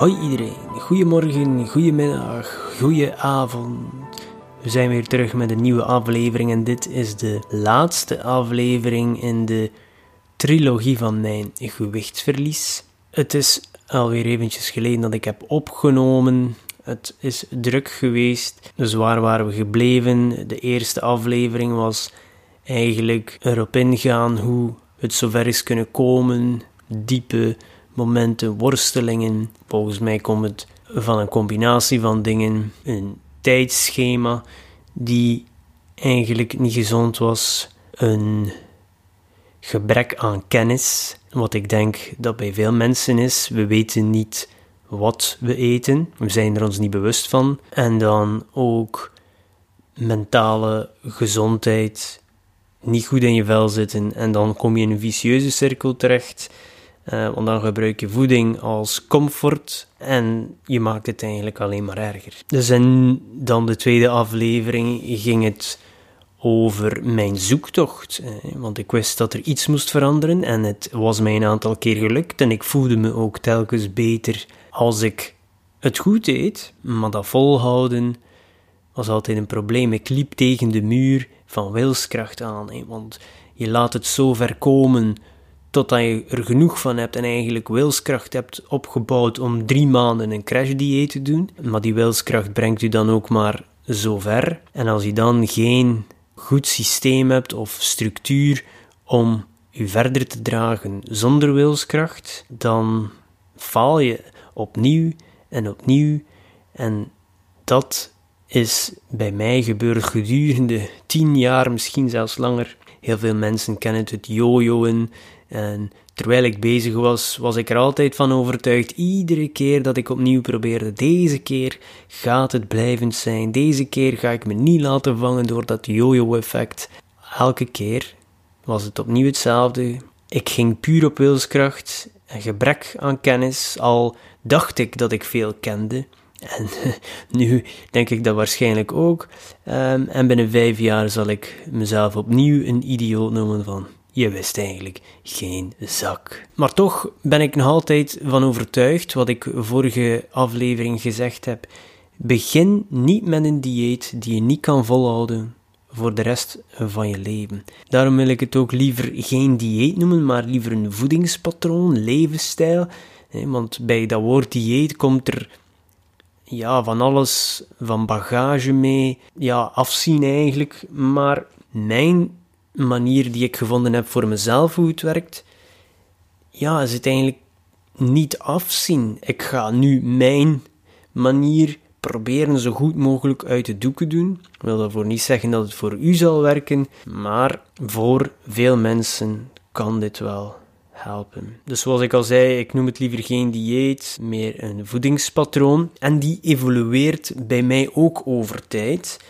Hoi iedereen, goedemorgen, goedemiddag, goedenavond. We zijn weer terug met een nieuwe aflevering en dit is de laatste aflevering in de trilogie van mijn gewichtsverlies. Het is alweer eventjes geleden dat ik heb opgenomen. Het is druk geweest, dus waar waren we gebleven? De eerste aflevering was eigenlijk erop ingaan hoe het zover is kunnen komen, diepe momenten, worstelingen. Volgens mij komt het van een combinatie van dingen. Een tijdschema die eigenlijk niet gezond was. Een gebrek aan kennis. Wat ik denk dat bij veel mensen is. We weten niet wat we eten. We zijn er ons niet bewust van. En dan ook mentale gezondheid. Niet goed in je vel zitten. En dan kom je in een vicieuze cirkel terecht uh, want dan gebruik je voeding als comfort en je maakt het eigenlijk alleen maar erger. Dus in dan de tweede aflevering ging het over mijn zoektocht. Want ik wist dat er iets moest veranderen en het was mij een aantal keer gelukt. En ik voelde me ook telkens beter als ik het goed deed. Maar dat volhouden was altijd een probleem. Ik liep tegen de muur van wilskracht aan. Want je laat het zo ver komen totdat je er genoeg van hebt en eigenlijk wilskracht hebt opgebouwd om drie maanden een crashdieet te doen. Maar die wilskracht brengt u dan ook maar zo ver. En als je dan geen goed systeem hebt of structuur om u verder te dragen zonder wilskracht, dan faal je opnieuw en opnieuw. En dat is bij mij gebeurd gedurende tien jaar, misschien zelfs langer. Heel veel mensen kennen het jojoen en terwijl ik bezig was, was ik er altijd van overtuigd, iedere keer dat ik opnieuw probeerde, deze keer gaat het blijvend zijn, deze keer ga ik me niet laten vangen door dat yo-yo-effect. Elke keer was het opnieuw hetzelfde. Ik ging puur op wilskracht en gebrek aan kennis, al dacht ik dat ik veel kende. En nu denk ik dat waarschijnlijk ook. Um, en binnen vijf jaar zal ik mezelf opnieuw een idioot noemen van je wist eigenlijk geen zak. Maar toch ben ik nog altijd van overtuigd, wat ik vorige aflevering gezegd heb. Begin niet met een dieet die je niet kan volhouden voor de rest van je leven. Daarom wil ik het ook liever geen dieet noemen, maar liever een voedingspatroon, levensstijl. Want bij dat woord dieet komt er ja, van alles, van bagage mee, ja, afzien eigenlijk. Maar mijn manier die ik gevonden heb voor mezelf, hoe het werkt, ja, is het eigenlijk niet afzien. Ik ga nu mijn manier proberen zo goed mogelijk uit de doeken doen. Ik wil daarvoor niet zeggen dat het voor u zal werken, maar voor veel mensen kan dit wel helpen. Dus zoals ik al zei, ik noem het liever geen dieet, meer een voedingspatroon. En die evolueert bij mij ook over tijd.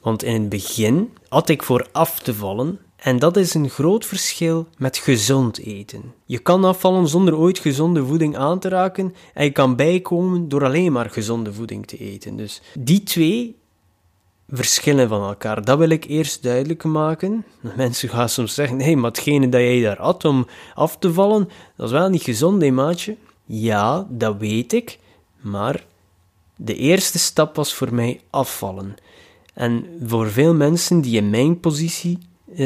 Want in het begin had ik voor af te vallen en dat is een groot verschil met gezond eten. Je kan afvallen zonder ooit gezonde voeding aan te raken en je kan bijkomen door alleen maar gezonde voeding te eten. Dus die twee verschillen van elkaar. Dat wil ik eerst duidelijk maken. Mensen gaan soms zeggen: nee, maar hetgene dat jij daar had om af te vallen, dat is wel niet gezond, hè, maatje? Ja, dat weet ik, maar de eerste stap was voor mij afvallen. En voor veel mensen die in mijn positie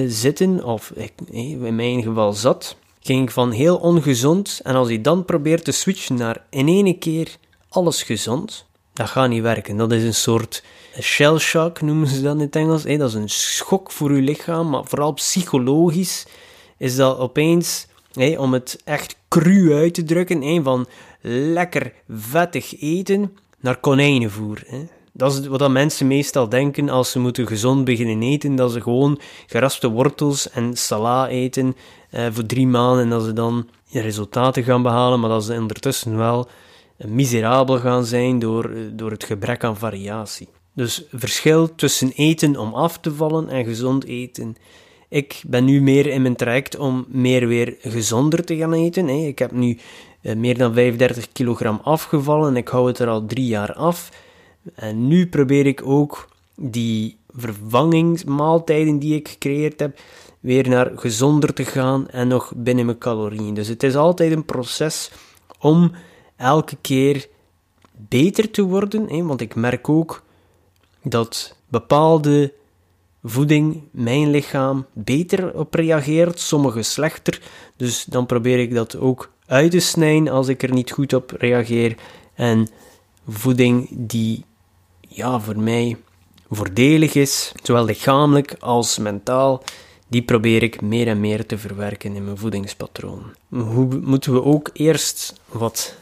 zitten, of in mijn geval zat, ging ik van heel ongezond en als je dan probeert te switchen naar in één keer alles gezond, dat gaat niet werken. Dat is een soort shell shock, noemen ze dat in het Engels. Dat is een schok voor je lichaam, maar vooral psychologisch is dat opeens, om het echt cru uit te drukken, van lekker vettig eten naar konijnenvoer. Dat is wat mensen meestal denken als ze moeten gezond beginnen eten, dat ze gewoon geraspte wortels en sala eten eh, voor drie maanden en dat ze dan resultaten gaan behalen, maar dat ze ondertussen wel miserabel gaan zijn door, door het gebrek aan variatie. Dus verschil tussen eten om af te vallen en gezond eten. Ik ben nu meer in mijn traject om meer weer gezonder te gaan eten. Ik heb nu eh, meer dan 35 kilogram afgevallen. Ik hou het er al drie jaar af. En nu probeer ik ook die vervangingsmaaltijden die ik gecreëerd heb, weer naar gezonder te gaan en nog binnen mijn calorieën. Dus het is altijd een proces om elke keer beter te worden. Hè? Want ik merk ook dat bepaalde voeding mijn lichaam beter op reageert, sommige slechter. Dus dan probeer ik dat ook uit te snijden als ik er niet goed op reageer. En voeding die ja, voor mij voordelig is, zowel lichamelijk als mentaal, die probeer ik meer en meer te verwerken in mijn voedingspatroon. Hoe moeten we ook eerst wat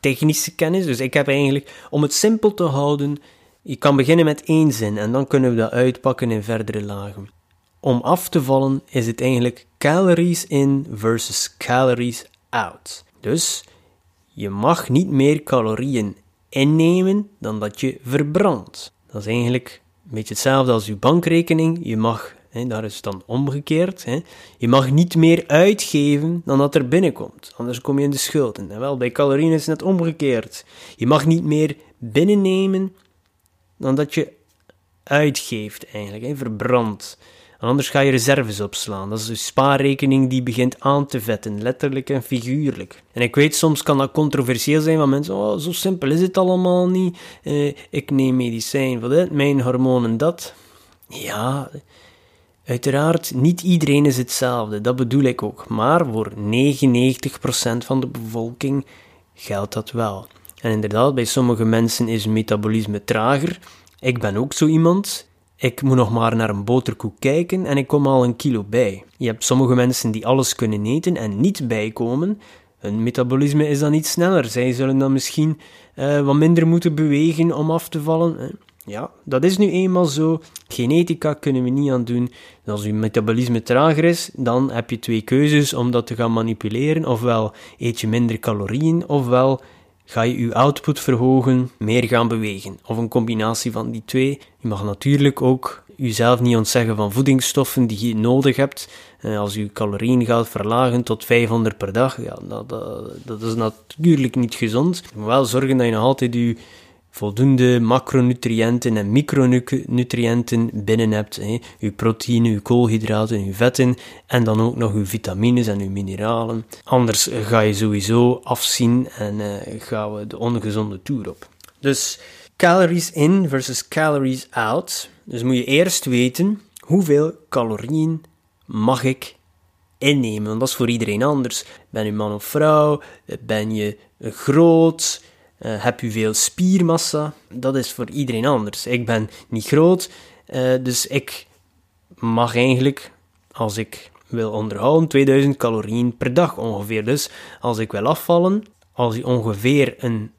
technische kennis? Dus ik heb eigenlijk, om het simpel te houden, je kan beginnen met één zin en dan kunnen we dat uitpakken in verdere lagen. Om af te vallen is het eigenlijk calories in versus calories out. Dus je mag niet meer calorieën innemen dan dat je verbrandt. Dat is eigenlijk een beetje hetzelfde als je bankrekening. Je mag, hè, daar is het dan omgekeerd, hè, je mag niet meer uitgeven dan dat er binnenkomt. Anders kom je in de schulden. En wel, bij calorieën is het net omgekeerd. Je mag niet meer binnennemen dan dat je uitgeeft eigenlijk, hè, verbrandt. Anders ga je reserves opslaan. Dat is een spaarrekening die begint aan te vetten, letterlijk en figuurlijk. En ik weet, soms kan dat controversieel zijn, van mensen, oh, zo simpel is het allemaal niet. Eh, ik neem medicijn voor dit, mijn hormonen dat. Ja, uiteraard, niet iedereen is hetzelfde, dat bedoel ik ook. Maar voor 99% van de bevolking geldt dat wel. En inderdaad, bij sommige mensen is metabolisme trager. Ik ben ook zo iemand. Ik moet nog maar naar een boterkoek kijken en ik kom al een kilo bij. Je hebt sommige mensen die alles kunnen eten en niet bijkomen. Hun metabolisme is dan niet sneller. Zij zullen dan misschien uh, wat minder moeten bewegen om af te vallen. Ja, dat is nu eenmaal zo. Genetica kunnen we niet aan doen. Als je metabolisme trager is, dan heb je twee keuzes om dat te gaan manipuleren. Ofwel eet je minder calorieën, ofwel ga je je output verhogen, meer gaan bewegen. Of een combinatie van die twee. Je mag natuurlijk ook jezelf niet ontzeggen van voedingsstoffen die je nodig hebt. Eh, als je calorieën gaat verlagen tot 500 per dag, ja, dat, dat, dat is natuurlijk niet gezond. Moet wel zorgen dat je nog altijd je voldoende macronutriënten en micronutriënten binnen hebt. Hè. Uw proteïne, uw koolhydraten, uw vetten en dan ook nog uw vitamines en uw mineralen. Anders ga je sowieso afzien en uh, gaan we de ongezonde toer op. Dus calories in versus calories out. Dus moet je eerst weten hoeveel calorieën mag ik innemen. Want dat is voor iedereen anders. Ben je man of vrouw? Ben je groot? Uh, heb je veel spiermassa? Dat is voor iedereen anders. Ik ben niet groot, uh, dus ik mag eigenlijk, als ik wil onderhouden, 2000 calorieën per dag ongeveer. Dus als ik wil afvallen, als je ongeveer een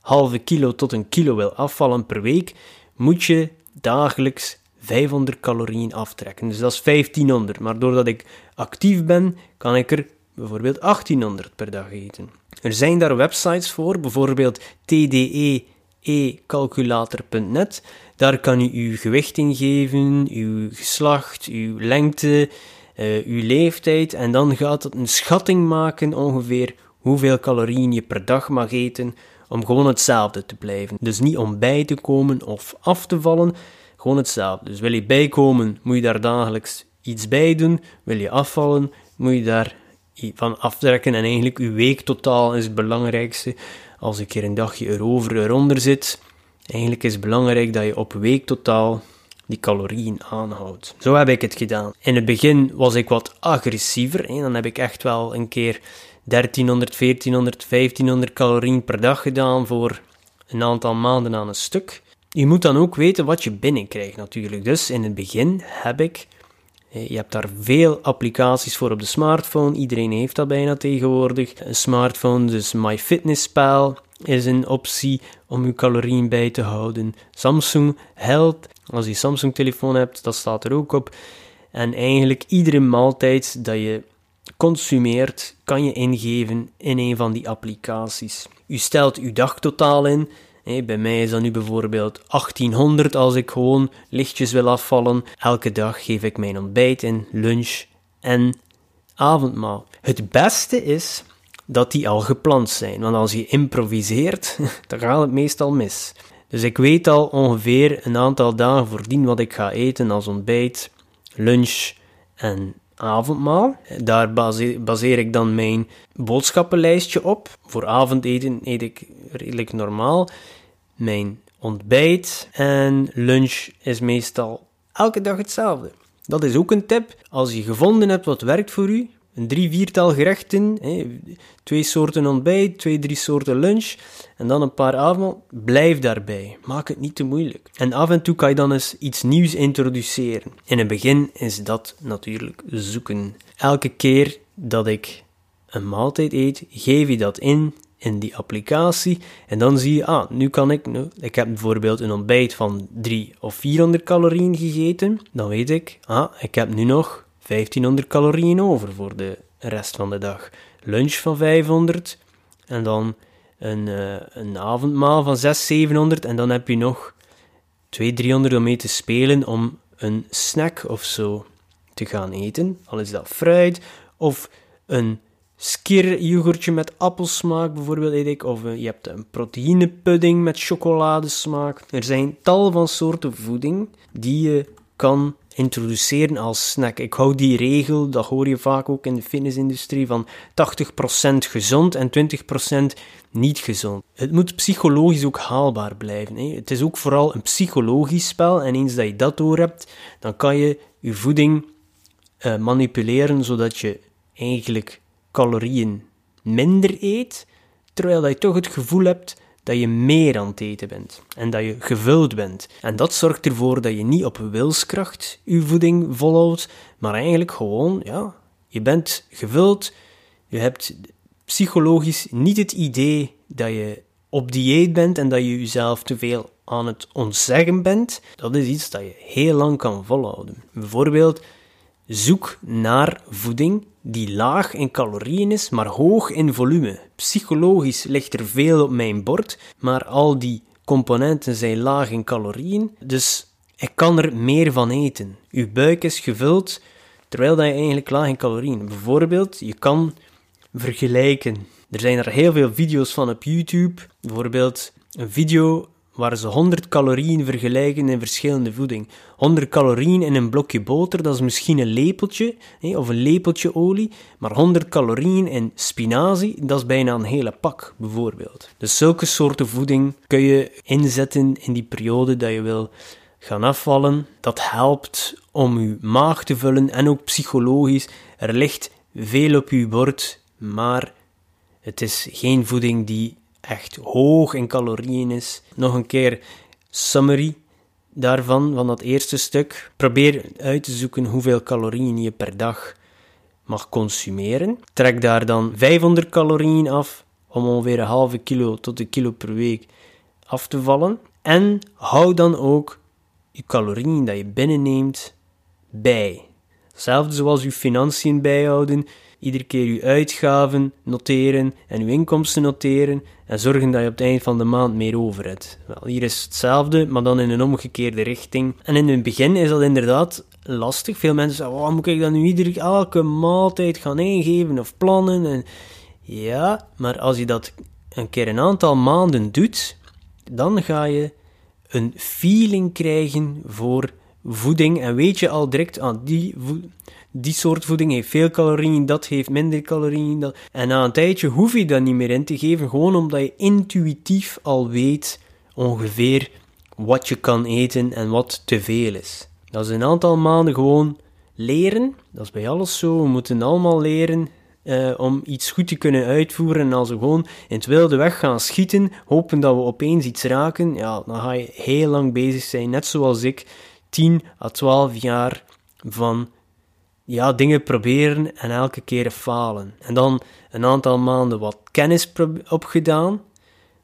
halve kilo tot een kilo wil afvallen per week, moet je dagelijks 500 calorieën aftrekken. Dus dat is 1500. Maar doordat ik actief ben, kan ik er bijvoorbeeld 1800 per dag eten. Er zijn daar websites voor, bijvoorbeeld tde-calculator.net. Daar kan u uw gewicht ingeven, uw geslacht, uw lengte, uh, uw leeftijd en dan gaat het een schatting maken ongeveer hoeveel calorieën je per dag mag eten om gewoon hetzelfde te blijven. Dus niet om bij te komen of af te vallen, gewoon hetzelfde. Dus wil je bijkomen, moet je daar dagelijks iets bij doen. Wil je afvallen, moet je daar van aftrekken. En eigenlijk uw week totaal is het belangrijkste. Als ik hier een dagje erover eronder zit, eigenlijk is het belangrijk dat je op week totaal die calorieën aanhoudt. Zo heb ik het gedaan. In het begin was ik wat agressiever. Hè. Dan heb ik echt wel een keer 1300, 1400, 1500 calorieën per dag gedaan voor een aantal maanden aan een stuk. Je moet dan ook weten wat je binnenkrijgt natuurlijk. Dus in het begin heb ik je hebt daar veel applicaties voor op de smartphone. Iedereen heeft dat bijna tegenwoordig. Een smartphone, dus MyFitnessPal. is een optie om je calorieën bij te houden. Samsung Health, als je Samsung telefoon hebt, dat staat er ook op. En eigenlijk iedere maaltijd dat je consumeert, kan je ingeven in een van die applicaties. U stelt uw dagtotaal in. Bij mij is dat nu bijvoorbeeld 1800 als ik gewoon lichtjes wil afvallen. Elke dag geef ik mijn ontbijt in, lunch en avondmaal. Het beste is dat die al gepland zijn, want als je improviseert, dan gaat het meestal mis. Dus ik weet al ongeveer een aantal dagen voordien wat ik ga eten als ontbijt, lunch en avondmaal. Daar baseer, ik dan mijn boodschappenlijstje op. Voor avondeten eet ik redelijk normaal. Mijn ontbijt en lunch is meestal elke dag hetzelfde. Dat is ook een tip. Als je gevonden hebt wat werkt voor u, een drie, viertal gerechten, twee soorten ontbijt, twee, drie soorten lunch en dan een paar avond. Blijf daarbij. Maak het niet te moeilijk. En af en toe kan je dan eens iets nieuws introduceren. In het begin is dat natuurlijk zoeken. Elke keer dat ik een maaltijd eet, geef je dat in in die applicatie. En dan zie je, ah, nu kan ik, nu, ik heb bijvoorbeeld een ontbijt van 3 of 400 calorieën gegeten. Dan weet ik, ah, ik heb nu nog 1500 calorieën over voor de rest van de dag. Lunch van 500 en dan een, uh, een avondmaal van 600, 700 en dan heb je nog 200, 300 om mee te spelen om een snack of zo te gaan eten. Al is dat fruit of een skir met appelsmaak bijvoorbeeld eet ik. Of uh, je hebt een proteïnepudding met chocoladesmaak. Er zijn tal van soorten voeding die je kan introduceren als snack. Ik hou die regel, dat hoor je vaak ook in de fitnessindustrie, van 80% gezond en 20% niet gezond. Het moet psychologisch ook haalbaar blijven. Hè. Het is ook vooral een psychologisch spel en eens dat je dat door hebt, dan kan je je voeding uh, manipuleren zodat je eigenlijk calorieën minder eet, terwijl je toch het gevoel hebt dat je meer aan het eten bent en dat je gevuld bent. En dat zorgt ervoor dat je niet op wilskracht je voeding volhoudt, maar eigenlijk gewoon, ja, je bent gevuld, je hebt psychologisch niet het idee dat je op dieet bent en dat je jezelf te veel aan het ontzeggen bent. Dat is iets dat je heel lang kan volhouden. Bijvoorbeeld, zoek naar voeding die laag in calorieën is, maar hoog in volume. Psychologisch ligt er veel op mijn bord, maar al die componenten zijn laag in calorieën, dus ik kan er meer van eten. Uw buik is gevuld, terwijl dat je eigenlijk laag in calorieën. Bijvoorbeeld, je kan vergelijken. Er zijn er heel veel video's van op YouTube. Bijvoorbeeld een video waar ze 100 calorieën vergelijken in verschillende voeding. 100 calorieën in een blokje boter, dat is misschien een lepeltje, of een lepeltje olie, maar 100 calorieën in spinazie, dat is bijna een hele pak, bijvoorbeeld. Dus zulke soorten voeding kun je inzetten in die periode dat je wil gaan afvallen. Dat helpt om je maag te vullen en ook psychologisch. Er ligt veel op je bord, maar het is geen voeding die echt hoog in calorieën is. Nog een keer summary daarvan, van dat eerste stuk. Probeer uit te zoeken hoeveel calorieën je per dag mag consumeren. Trek daar dan 500 calorieën af om ongeveer een halve kilo tot een kilo per week af te vallen. En hou dan ook je calorieën dat je binnenneemt bij. Hetzelfde zoals je financiën bijhouden iedere keer je uitgaven noteren en je inkomsten noteren en zorgen dat je op het eind van de maand meer over hebt. Wel, hier is hetzelfde, maar dan in een omgekeerde richting. En in het begin is dat inderdaad lastig. Veel mensen zeggen, oh, moet ik dan nu iedere elke maaltijd gaan ingeven of plannen? En ja, maar als je dat een keer een aantal maanden doet, dan ga je een feeling krijgen voor voeding en weet je al direct aan ah, die die soort voeding heeft veel calorieën, dat heeft minder calorieën. Dat... En na een tijdje hoef je dat niet meer in te geven, gewoon omdat je intuïtief al weet ongeveer wat je kan eten en wat te veel is. Dat is een aantal maanden gewoon leren. Dat is bij alles zo. We moeten allemaal leren uh, om iets goed te kunnen uitvoeren. En als we gewoon in het wilde weg gaan schieten, hopen dat we opeens iets raken, ja, dan ga je heel lang bezig zijn. Net zoals ik, 10 à 12 jaar van ja, dingen proberen en elke keer falen. En dan een aantal maanden wat kennis opgedaan.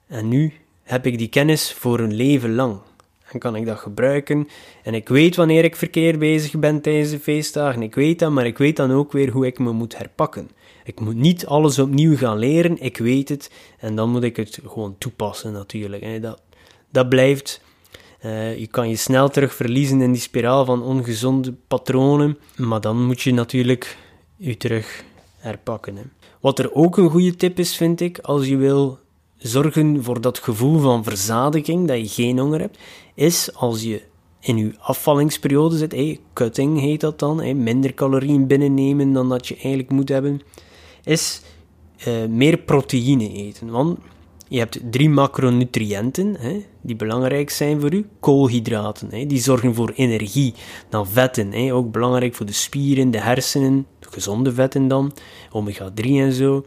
En nu heb ik die kennis voor een leven lang. En kan ik dat gebruiken. En ik weet wanneer ik verkeerd bezig ben tijdens de feestdagen. Ik weet dat, maar ik weet dan ook weer hoe ik me moet herpakken. Ik moet niet alles opnieuw gaan leren, ik weet het. En dan moet ik het gewoon toepassen natuurlijk. Dat, dat blijft. Uh, je kan je snel terug verliezen in die spiraal van ongezonde patronen. Maar dan moet je natuurlijk je terug herpakken. Hè. Wat er ook een goede tip is, vind ik, als je wil zorgen voor dat gevoel van verzadiging, dat je geen honger hebt, is als je in je afvallingsperiode zit, cutting heet dat dan, minder calorieën binnennemen dan dat je eigenlijk moet hebben, is uh, meer proteïne eten. Want je hebt drie macronutriënten hè, die belangrijk zijn voor u. Koolhydraten, hè, die zorgen voor energie. Dan vetten, hè, ook belangrijk voor de spieren, de hersenen, gezonde vetten dan, omega-3 en zo.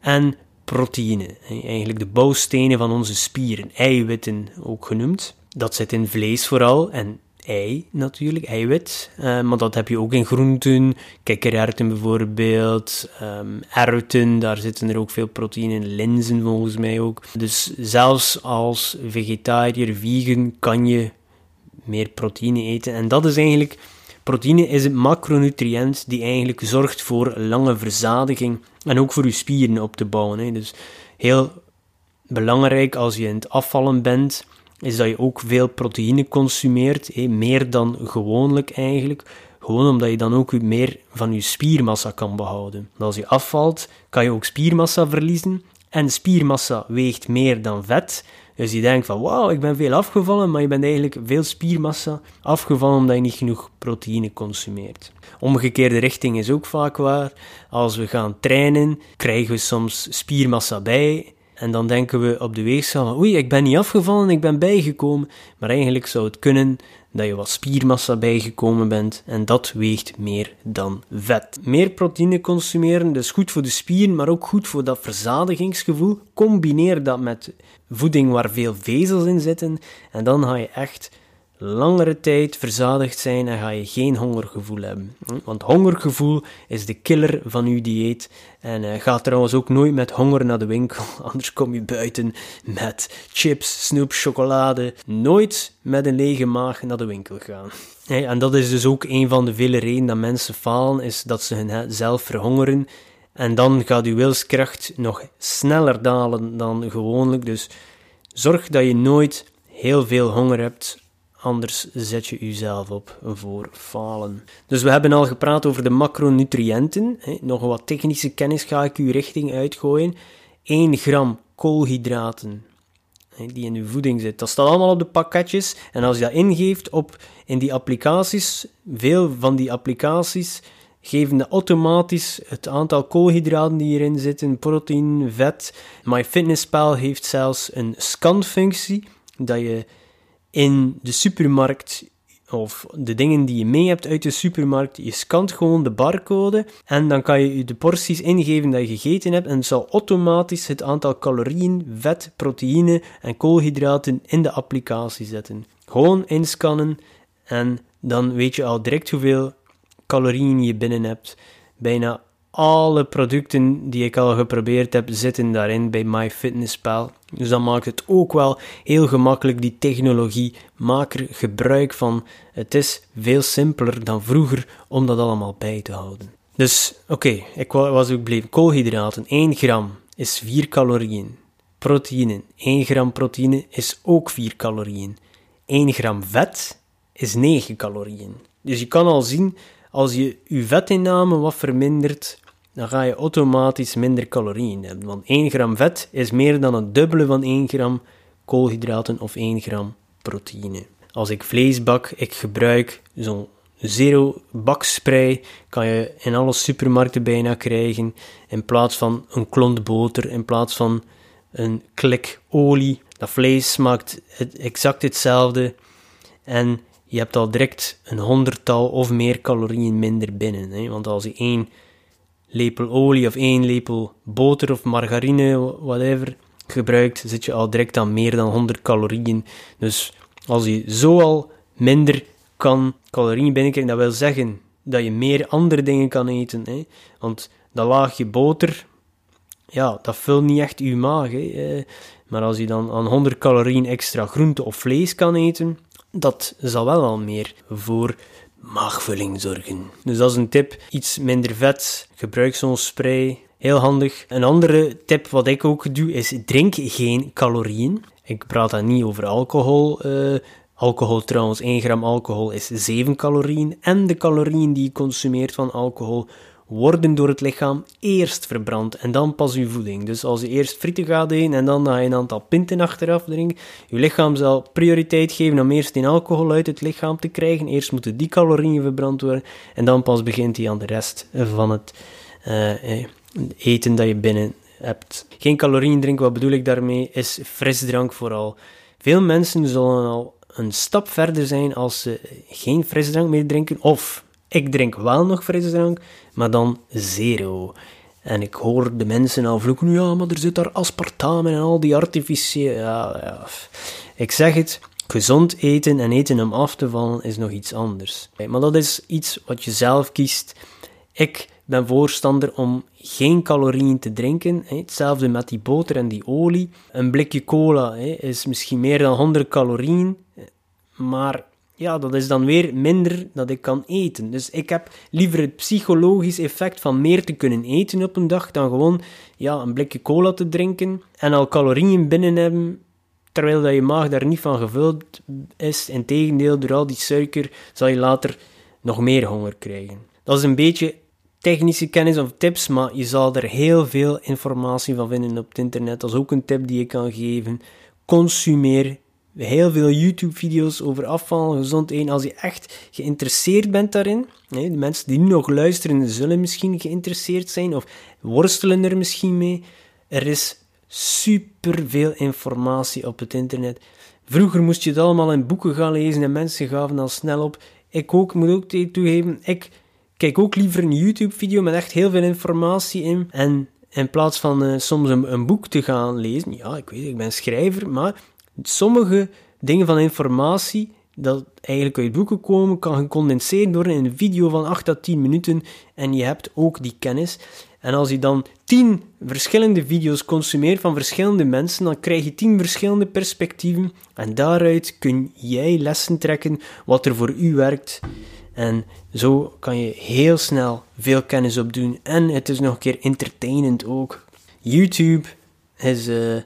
En proteïne, eigenlijk de bouwstenen van onze spieren, eiwitten ook genoemd. Dat zit in vlees vooral en natuurlijk, eiwit. Uh, maar dat heb je ook in groenten, kikkererwten bijvoorbeeld, um, erwten, daar zitten er ook veel proteïne in, linzen volgens mij ook. Dus zelfs als vegetariër, vegan, kan je meer proteïne eten. En dat is eigenlijk, proteïne is een macronutriënt die eigenlijk zorgt voor lange verzadiging en ook voor je spieren op te bouwen. Dus heel belangrijk als je in het afvallen bent, is dat je ook veel proteïne consumeert, meer dan gewoonlijk eigenlijk. Gewoon omdat je dan ook meer van je spiermassa kan behouden. als je afvalt, kan je ook spiermassa verliezen. En spiermassa weegt meer dan vet. Dus je denkt van wauw, ik ben veel afgevallen, maar je bent eigenlijk veel spiermassa afgevallen omdat je niet genoeg proteïne consumeert. Omgekeerde richting is ook vaak waar. Als we gaan trainen, krijgen we soms spiermassa bij en dan denken we op de weegschaal, oei, ik ben niet afgevallen, ik ben bijgekomen. Maar eigenlijk zou het kunnen dat je wat spiermassa bijgekomen bent en dat weegt meer dan vet. Meer proteïne consumeren, dus goed voor de spieren, maar ook goed voor dat verzadigingsgevoel. Combineer dat met voeding waar veel vezels in zitten en dan ga je echt langere tijd verzadigd zijn en ga je geen hongergevoel hebben. Want hongergevoel is de killer van uw dieet. En uh, ga trouwens ook nooit met honger naar de winkel, anders kom je buiten met chips, snoep, chocolade. Nooit met een lege maag naar de winkel gaan. en dat is dus ook een van de vele redenen dat mensen falen, is dat ze hunzelf verhongeren. En dan gaat uw wilskracht nog sneller dalen dan gewoonlijk. Dus zorg dat je nooit heel veel honger hebt Anders zet je jezelf op voor falen. Dus we hebben al gepraat over de macronutriënten. Nog wat technische kennis ga ik u richting uitgooien. 1 gram koolhydraten die in uw voeding zit. Dat staat allemaal op de pakketjes. En als je dat ingeeft op, in die applicaties, veel van die applicaties geven automatisch het aantal koolhydraten die hierin zitten, proteïne, vet. MyFitnessPal heeft zelfs een scanfunctie, dat je in de supermarkt of de dingen die je mee hebt uit de supermarkt, je scant gewoon de barcode en dan kan je de porties ingeven dat je gegeten hebt en het zal automatisch het aantal calorieën, vet, proteïne en koolhydraten in de applicatie zetten. Gewoon inscannen en dan weet je al direct hoeveel calorieën je binnen hebt. Bijna alle producten die ik al geprobeerd heb, zitten daarin bij MyFitnessPal. Dus dat maakt het ook wel heel gemakkelijk, die technologie. Maak er gebruik van. Het is veel simpeler dan vroeger om dat allemaal bij te houden. Dus oké, ik was ook bleef. Koolhydraten, 1 gram is 4 calorieën. Proteïne, 1 gram proteïne is ook 4 calorieën. 1 gram vet is 9 calorieën. Dus je kan al zien, als je je vetinname wat vermindert, dan ga je automatisch minder calorieën hebben. Want 1 gram vet is meer dan het dubbele van 1 gram koolhydraten of 1 gram proteïne. Als ik vlees bak, ik gebruik zo'n zero bakspray, kan je in alle supermarkten bijna krijgen, in plaats van een klont boter, in plaats van een klik olie. Dat vlees smaakt exact hetzelfde en je hebt al direct een honderdtal of meer calorieën minder binnen. Hè? Want als je één lepel olie of één lepel boter of margarine, whatever, gebruikt, zit je al direct aan meer dan 100 calorieën. Dus als je zo al minder kan calorieën binnenkrijgen, dat wil zeggen dat je meer andere dingen kan eten. Hè? Want dat laagje boter, ja, dat vult niet echt je maag. Hè? Eh, Maar als je dan aan 100 calorieën extra groente of vlees kan eten, dat zal wel al meer voor maagvulling zorgen. Dus dat is een tip. Iets minder vet, gebruik zo'n spray. Heel handig. Een andere tip wat ik ook doe is drink geen calorieën. Ik praat dan niet over alcohol. Uh, alcohol trouwens, 1 gram alcohol is 7 calorieën. En de calorieën die je consumeert van alcohol worden door het lichaam eerst verbrand en dan pas uw voeding. Dus als je eerst frieten gaat eten en dan je een aantal pinten achteraf drinken, je lichaam zal prioriteit geven om eerst die alcohol uit het lichaam te krijgen. Eerst moeten die calorieën verbrand worden en dan pas begint hij aan de rest van het uh, eten dat je binnen hebt. Geen calorieën drinken, wat bedoel ik daarmee, is frisdrank vooral. Veel mensen zullen al een stap verder zijn als ze geen frisdrank meer drinken of ik drink wel nog frisdrank, maar dan zero. En ik hoor de mensen al vloeken, ja, maar er zit daar aspartame en al die artificiële... Ja, ja. Ik zeg het, gezond eten en eten om af te vallen is nog iets anders. Maar dat is iets wat je zelf kiest. Ik ben voorstander om geen calorieën te drinken. Hetzelfde met die boter en die olie. Een blikje cola is misschien meer dan 100 calorieën, maar ja, dat is dan weer minder dat ik kan eten. Dus ik heb liever het psychologisch effect van meer te kunnen eten op een dag dan gewoon ja, een blikje cola te drinken en al calorieën binnen hebben, terwijl dat je maag daar niet van gevuld is. Integendeel, door al die suiker zal je later nog meer honger krijgen. Dat is een beetje technische kennis of tips, maar je zal er heel veel informatie van vinden op het internet. Dat is ook een tip die ik kan geven. Consumeer heel veel YouTube-video's over afvallen, gezond eten. Als je echt geïnteresseerd bent daarin, de mensen die nu nog luisteren zullen misschien geïnteresseerd zijn of worstelen er misschien mee. Er is superveel informatie op het internet. Vroeger moest je het allemaal in boeken gaan lezen en mensen gaven dan snel op. Ik ook, moet ook toegeven, ik kijk ook liever een YouTube-video met echt heel veel informatie in. En in plaats van uh, soms een, een, boek te gaan lezen, ja, ik weet, ik ben schrijver, maar sommige dingen van informatie dat eigenlijk uit boeken komen, kan gecondenseerd worden in een video van 8 à 10 minuten en je hebt ook die kennis. En als je dan 10 verschillende video's consumeert van verschillende mensen, dan krijg je 10 verschillende perspectieven en daaruit kun jij lessen trekken wat er voor u werkt. En zo kan je heel snel veel kennis opdoen en het is nog een keer entertainend ook. YouTube is... Uh,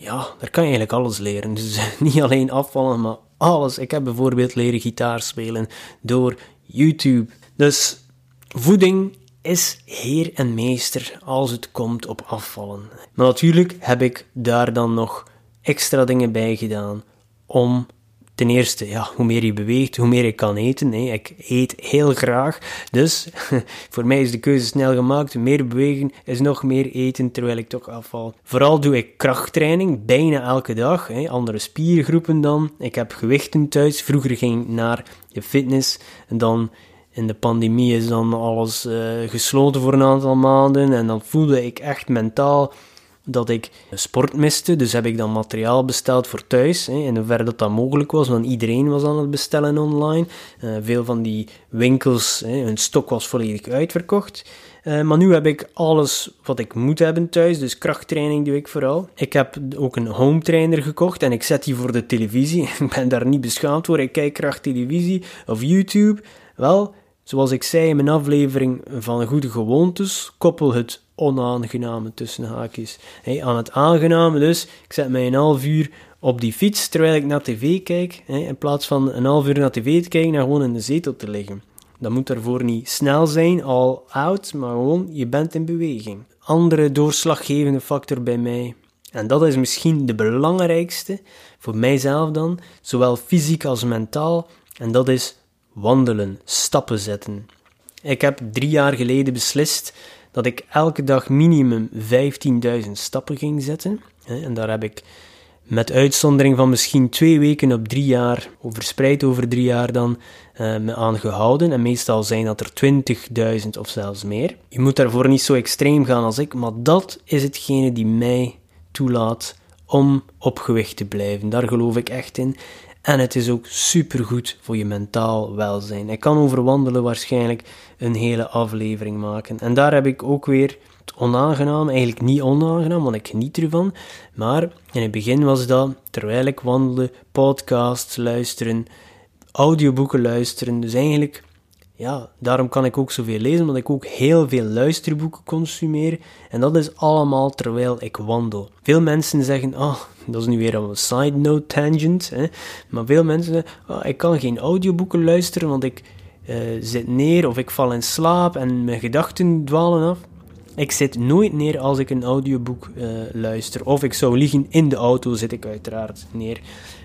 ja, daar kan je eigenlijk alles leren. Dus niet alleen afvallen, maar alles. Ik heb bijvoorbeeld leren gitaar spelen door YouTube. Dus voeding is heer en meester als het komt op afvallen. Maar natuurlijk heb ik daar dan nog extra dingen bij gedaan om ten eerste, ja, hoe meer je beweegt, hoe meer ik kan eten. Hè. Ik eet heel graag, dus voor mij is de keuze snel gemaakt. Meer bewegen is nog meer eten, terwijl ik toch afval. Vooral doe ik krachttraining, bijna elke dag. Hè. Andere spiergroepen dan. Ik heb gewichten thuis. Vroeger ging ik naar de fitness en dan... In de pandemie is dan alles uh, gesloten voor een aantal maanden en dan voelde ik echt mentaal dat ik sport miste. Dus heb ik dan materiaal besteld voor thuis. Hè, in hoeverre dat dat mogelijk was, want iedereen was aan het bestellen online. Uh, veel van die winkels, hè, hun stok was volledig uitverkocht. Uh, maar nu heb ik alles wat ik moet hebben thuis, dus krachttraining doe ik vooral. Ik heb ook een home trainer gekocht en ik zet die voor de televisie. ik ben daar niet beschaamd voor. Ik kijk graag televisie of YouTube. Wel, zoals ik zei in mijn aflevering van Goede Gewoontes, koppel het onaangename tussen haakjes aan het aangename. Dus ik zet mij een half uur op die fiets terwijl ik naar tv kijk, in plaats van een half uur naar tv te kijken, naar gewoon in de zetel te liggen. Dat moet daarvoor niet snel zijn, al oud, maar gewoon je bent in beweging. Andere doorslaggevende factor bij mij, en dat is misschien de belangrijkste voor mijzelf dan, zowel fysiek als mentaal, en dat is wandelen, stappen zetten. Ik heb drie jaar geleden beslist dat ik elke dag minimum 15.000 stappen ging zetten. En daar heb ik met uitzondering van misschien twee weken op drie jaar, verspreid over drie jaar dan, uh, me aangehouden. En meestal zijn dat er 20.000 of zelfs meer. Je moet daarvoor niet zo extreem gaan als ik, maar dat is hetgene die mij toelaat om op gewicht te blijven. Daar geloof ik echt in. En het is ook supergoed voor je mentaal welzijn. Ik kan over wandelen waarschijnlijk een hele aflevering maken. En daar heb ik ook weer het onaangenaam, eigenlijk niet onaangenaam, want ik geniet ervan. Maar in het begin was dat, terwijl ik wandelde, podcasts luisteren, audioboeken luisteren. Dus eigenlijk, ja, daarom kan ik ook zoveel lezen, omdat ik ook heel veel luisterboeken consumeer. En dat is allemaal terwijl ik wandel. Veel mensen zeggen, oh, dat is nu weer een side note tangent. Hè? Maar veel mensen zeggen, oh, ik kan geen audioboeken luisteren, want ik uh, zit neer of ik val in slaap en mijn gedachten dwalen af. Ik zit nooit neer als ik een audioboek uh, luister. Of ik zou liggen in de auto, zit ik uiteraard neer.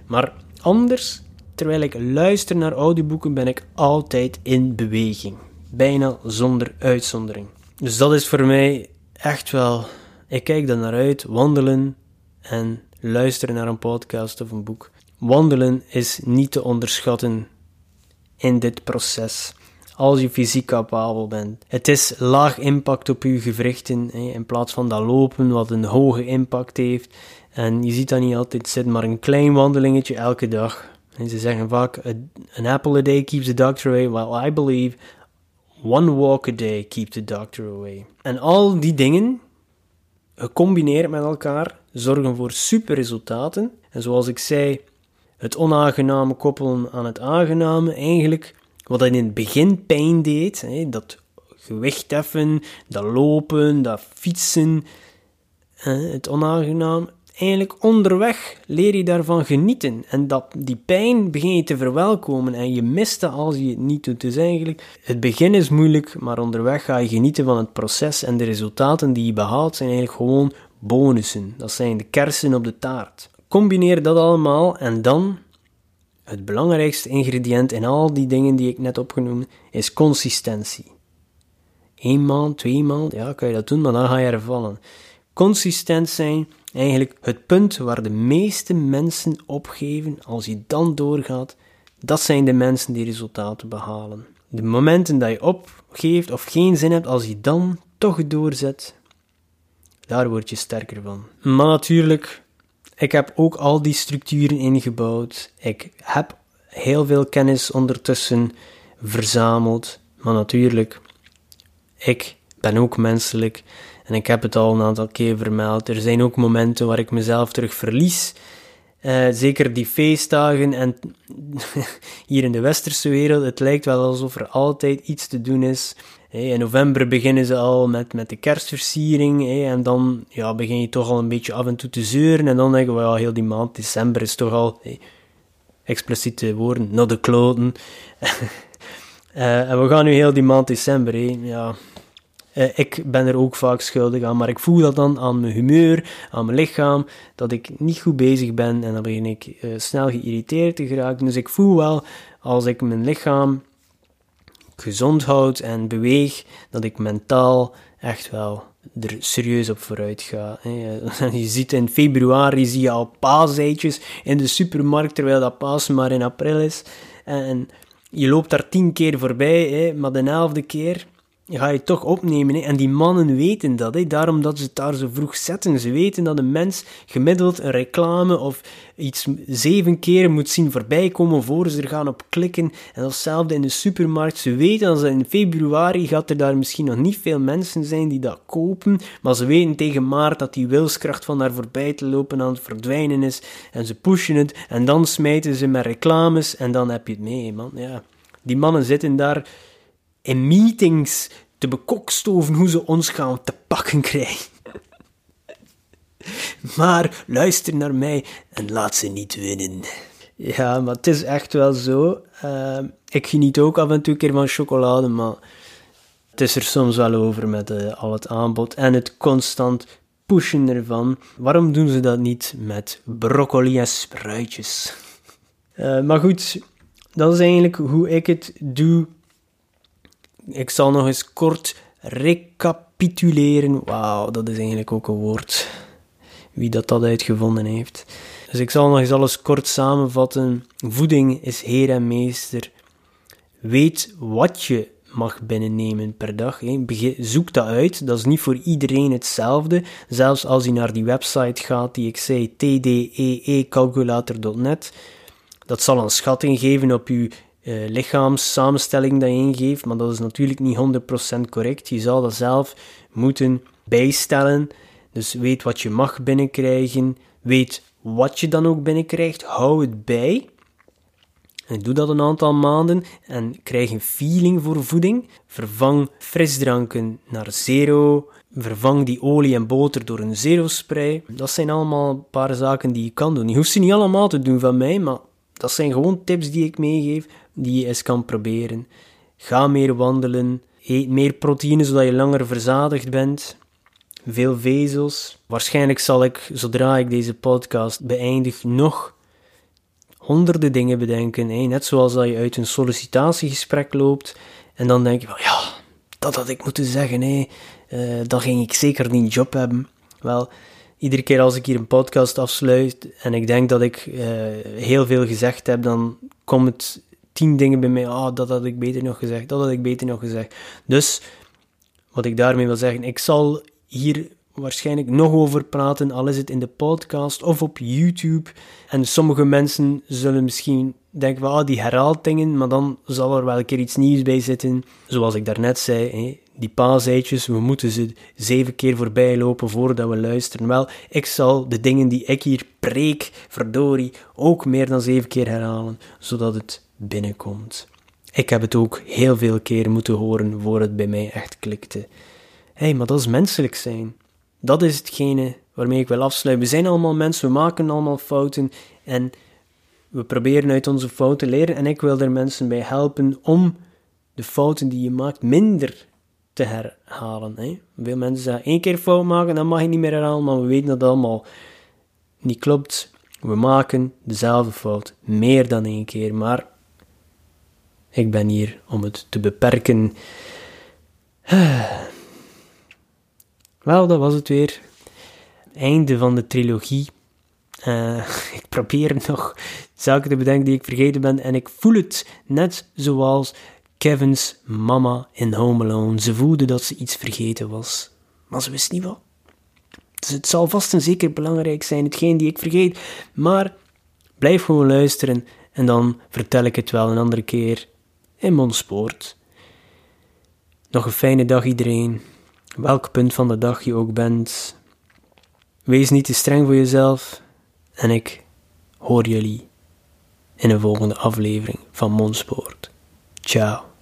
Maar anders, terwijl ik luister naar audioboeken, ben ik altijd in beweging. Bijna zonder uitzondering. Dus dat is voor mij echt wel. Ik kijk er naar uit, wandelen en luisteren naar een podcast of een boek. Wandelen is niet te onderschatten in dit proces als je fysiek capabel bent. Het is laag impact op je gewrichten in plaats van dat lopen wat een hoge impact heeft. En je ziet dat niet altijd zitten, maar een klein wandelingetje elke dag. En ze zeggen vaak, an apple a day keeps the doctor away. Well, I believe one walk a day keeps the doctor away. En al die dingen, gecombineerd met elkaar, zorgen voor super resultaten. En zoals ik zei, het onaangename koppelen aan het aangename, eigenlijk wat in het begin pijn deed, hè, dat gewicht heffen, dat lopen, dat fietsen, het onaangenaam. Eigenlijk onderweg leer je daarvan genieten. En dat, die pijn begin je te verwelkomen en je mist als je het niet doet. Dus eigenlijk, het begin is moeilijk, maar onderweg ga je genieten van het proces en de resultaten die je behaalt zijn eigenlijk gewoon bonussen. Dat zijn de kersen op de taart. Combineer dat allemaal en dan het belangrijkste ingrediënt in al die dingen die ik net opgenoemd is consistentie. Eén maand, twee maand, ja, kan je dat doen, maar dan ga je er vallen. Consistent zijn, eigenlijk het punt waar de meeste mensen opgeven als je dan doorgaat, dat zijn de mensen die resultaten behalen. De momenten dat je opgeeft of geen zin hebt, als je dan toch doorzet, daar word je sterker van. Maar natuurlijk, ik heb ook al die structuren ingebouwd. Ik heb heel veel kennis ondertussen verzameld. Maar natuurlijk, ik ben ook menselijk. En ik heb het al een aantal keer vermeld. Er zijn ook momenten waar ik mezelf terug verlies. Uh, zeker die feestdagen en hier in de westerse wereld, het lijkt wel alsof er altijd iets te doen is. in november beginnen ze al met, met de kerstversiering en dan ja, begin je toch al een beetje af en toe te zeuren en dan denken we, ja, heel die maand december is toch al, expliciete woorden, not de kloten. uh, en we gaan nu heel die maand december, ja, uh, ik ben er ook vaak schuldig aan, maar ik voel dat dan aan mijn humeur, aan mijn lichaam, dat ik niet goed bezig ben en dan begin ik uh, snel geïrriteerd te geraken. Dus ik voel wel, als ik mijn lichaam gezond houd en beweeg, dat ik mentaal echt wel er serieus op vooruit ga. Je ziet in februari zie je al paaseitjes in de supermarkt, terwijl dat paas maar in april is. En je loopt daar tien keer voorbij, maar de elfde keer ga je toch opnemen. Hè? En die mannen weten dat, hè? daarom dat ze het daar zo vroeg zetten. Ze weten dat een mens gemiddeld een reclame of iets zeven keer moet zien voorbij komen voor ze er gaan op klikken. En datzelfde in de supermarkt. Ze weten dat in februari gaat er daar misschien nog niet veel mensen zijn die dat kopen, maar ze weten tegen maart dat die wilskracht van daar voorbij te lopen aan het verdwijnen is. En ze pushen het en dan smijten ze met reclames en dan heb je het mee, man. Ja. Die mannen zitten daar in meetings te bekokstoven hoe ze ons gaan te pakken krijgen. maar luister naar mij en laat ze niet winnen. Ja, maar het is echt wel zo. Uh, ik geniet ook af en toe een keer van chocolade, maar het is er soms wel over met uh, al het aanbod en het constant pushen ervan. Waarom doen ze dat niet met broccoli en spruitjes? Uh, maar goed, dat is eigenlijk hoe ik het doe ik zal nog eens kort recapituleren. Wauw, dat is eigenlijk ook een woord. Wie dat, dat uitgevonden heeft. Dus ik zal nog eens alles kort samenvatten. Voeding is heer en meester. Weet wat je mag binnennemen per dag. Zoek dat uit. Dat is niet voor iedereen hetzelfde. Zelfs als je naar die website gaat die ik zei, tdeecalculator.net. Dat zal een schatting geven op je uh, lichaamssamenstelling dat je ingeeft, maar dat is natuurlijk niet 100% correct. Je zal dat zelf moeten bijstellen. Dus weet wat je mag binnenkrijgen. Weet wat je dan ook binnenkrijgt. Hou het bij. En doe dat een aantal maanden en krijg een feeling voor voeding. Vervang frisdranken naar zero. Vervang die olie en boter door een zero spray. Dat zijn allemaal een paar zaken die je kan doen. Je hoeft ze niet allemaal te doen van mij, maar dat zijn gewoon tips die ik meegeef, die je eens kan proberen. Ga meer wandelen. Eet meer proteïne zodat je langer verzadigd bent. Veel vezels. Waarschijnlijk zal ik, zodra ik deze podcast beëindig, nog honderden dingen bedenken. Net zoals dat je uit een sollicitatiegesprek loopt en dan denk je van ja, dat had ik moeten zeggen. Hè? Uh, dan ging ik zeker niet job hebben. Wel, iedere keer als ik hier een podcast afsluit en ik denk dat ik uh, heel veel gezegd heb, dan komt het tien dingen bij mij. Ah, dat had ik beter nog gezegd, dat had ik beter nog gezegd. Dus, wat ik daarmee wil zeggen, ik zal hier waarschijnlijk nog over praten, al is het in de podcast of op YouTube. En sommige mensen zullen misschien denken ah, die herhaalt dingen, maar dan zal er wel een keer iets nieuws bij zitten. Zoals ik daarnet zei, die paaseitjes, we moeten ze zeven keer voorbij lopen voordat we luisteren. Wel, ik zal de dingen die ik hier preek, verdorie, ook meer dan zeven keer herhalen, zodat het binnenkomt. Ik heb het ook heel veel keer moeten horen voor het bij mij echt klikte. Hé, hey, maar dat is menselijk zijn. Dat is hetgene waarmee ik wil afsluiten. We zijn allemaal mensen, we maken allemaal fouten en we proberen uit onze fouten leren. En ik wil er mensen bij helpen om de fouten die je maakt minder te herhalen. Hè? Veel mensen zeggen één keer fout maken, dan mag je niet meer herhalen, maar we weten dat allemaal niet klopt. We maken dezelfde fout meer dan één keer, maar ik ben hier om het te beperken. Wel, dat was het weer. Einde van de trilogie. Uh, ik probeer nog zaken te bedenken die ik vergeten ben. En ik voel het net zoals Kevin's mama in Home Alone. Ze voelde dat ze iets vergeten was. Maar ze wist niet wat. Dus het zal vast en zeker belangrijk zijn, hetgeen die ik vergeet. Maar blijf gewoon luisteren en dan vertel ik het wel een andere keer in Monspoort. Nog een fijne dag iedereen welk punt van de dag je ook bent. Wees niet te streng voor jezelf en ik hoor jullie in een volgende aflevering van Monspoort. Ciao.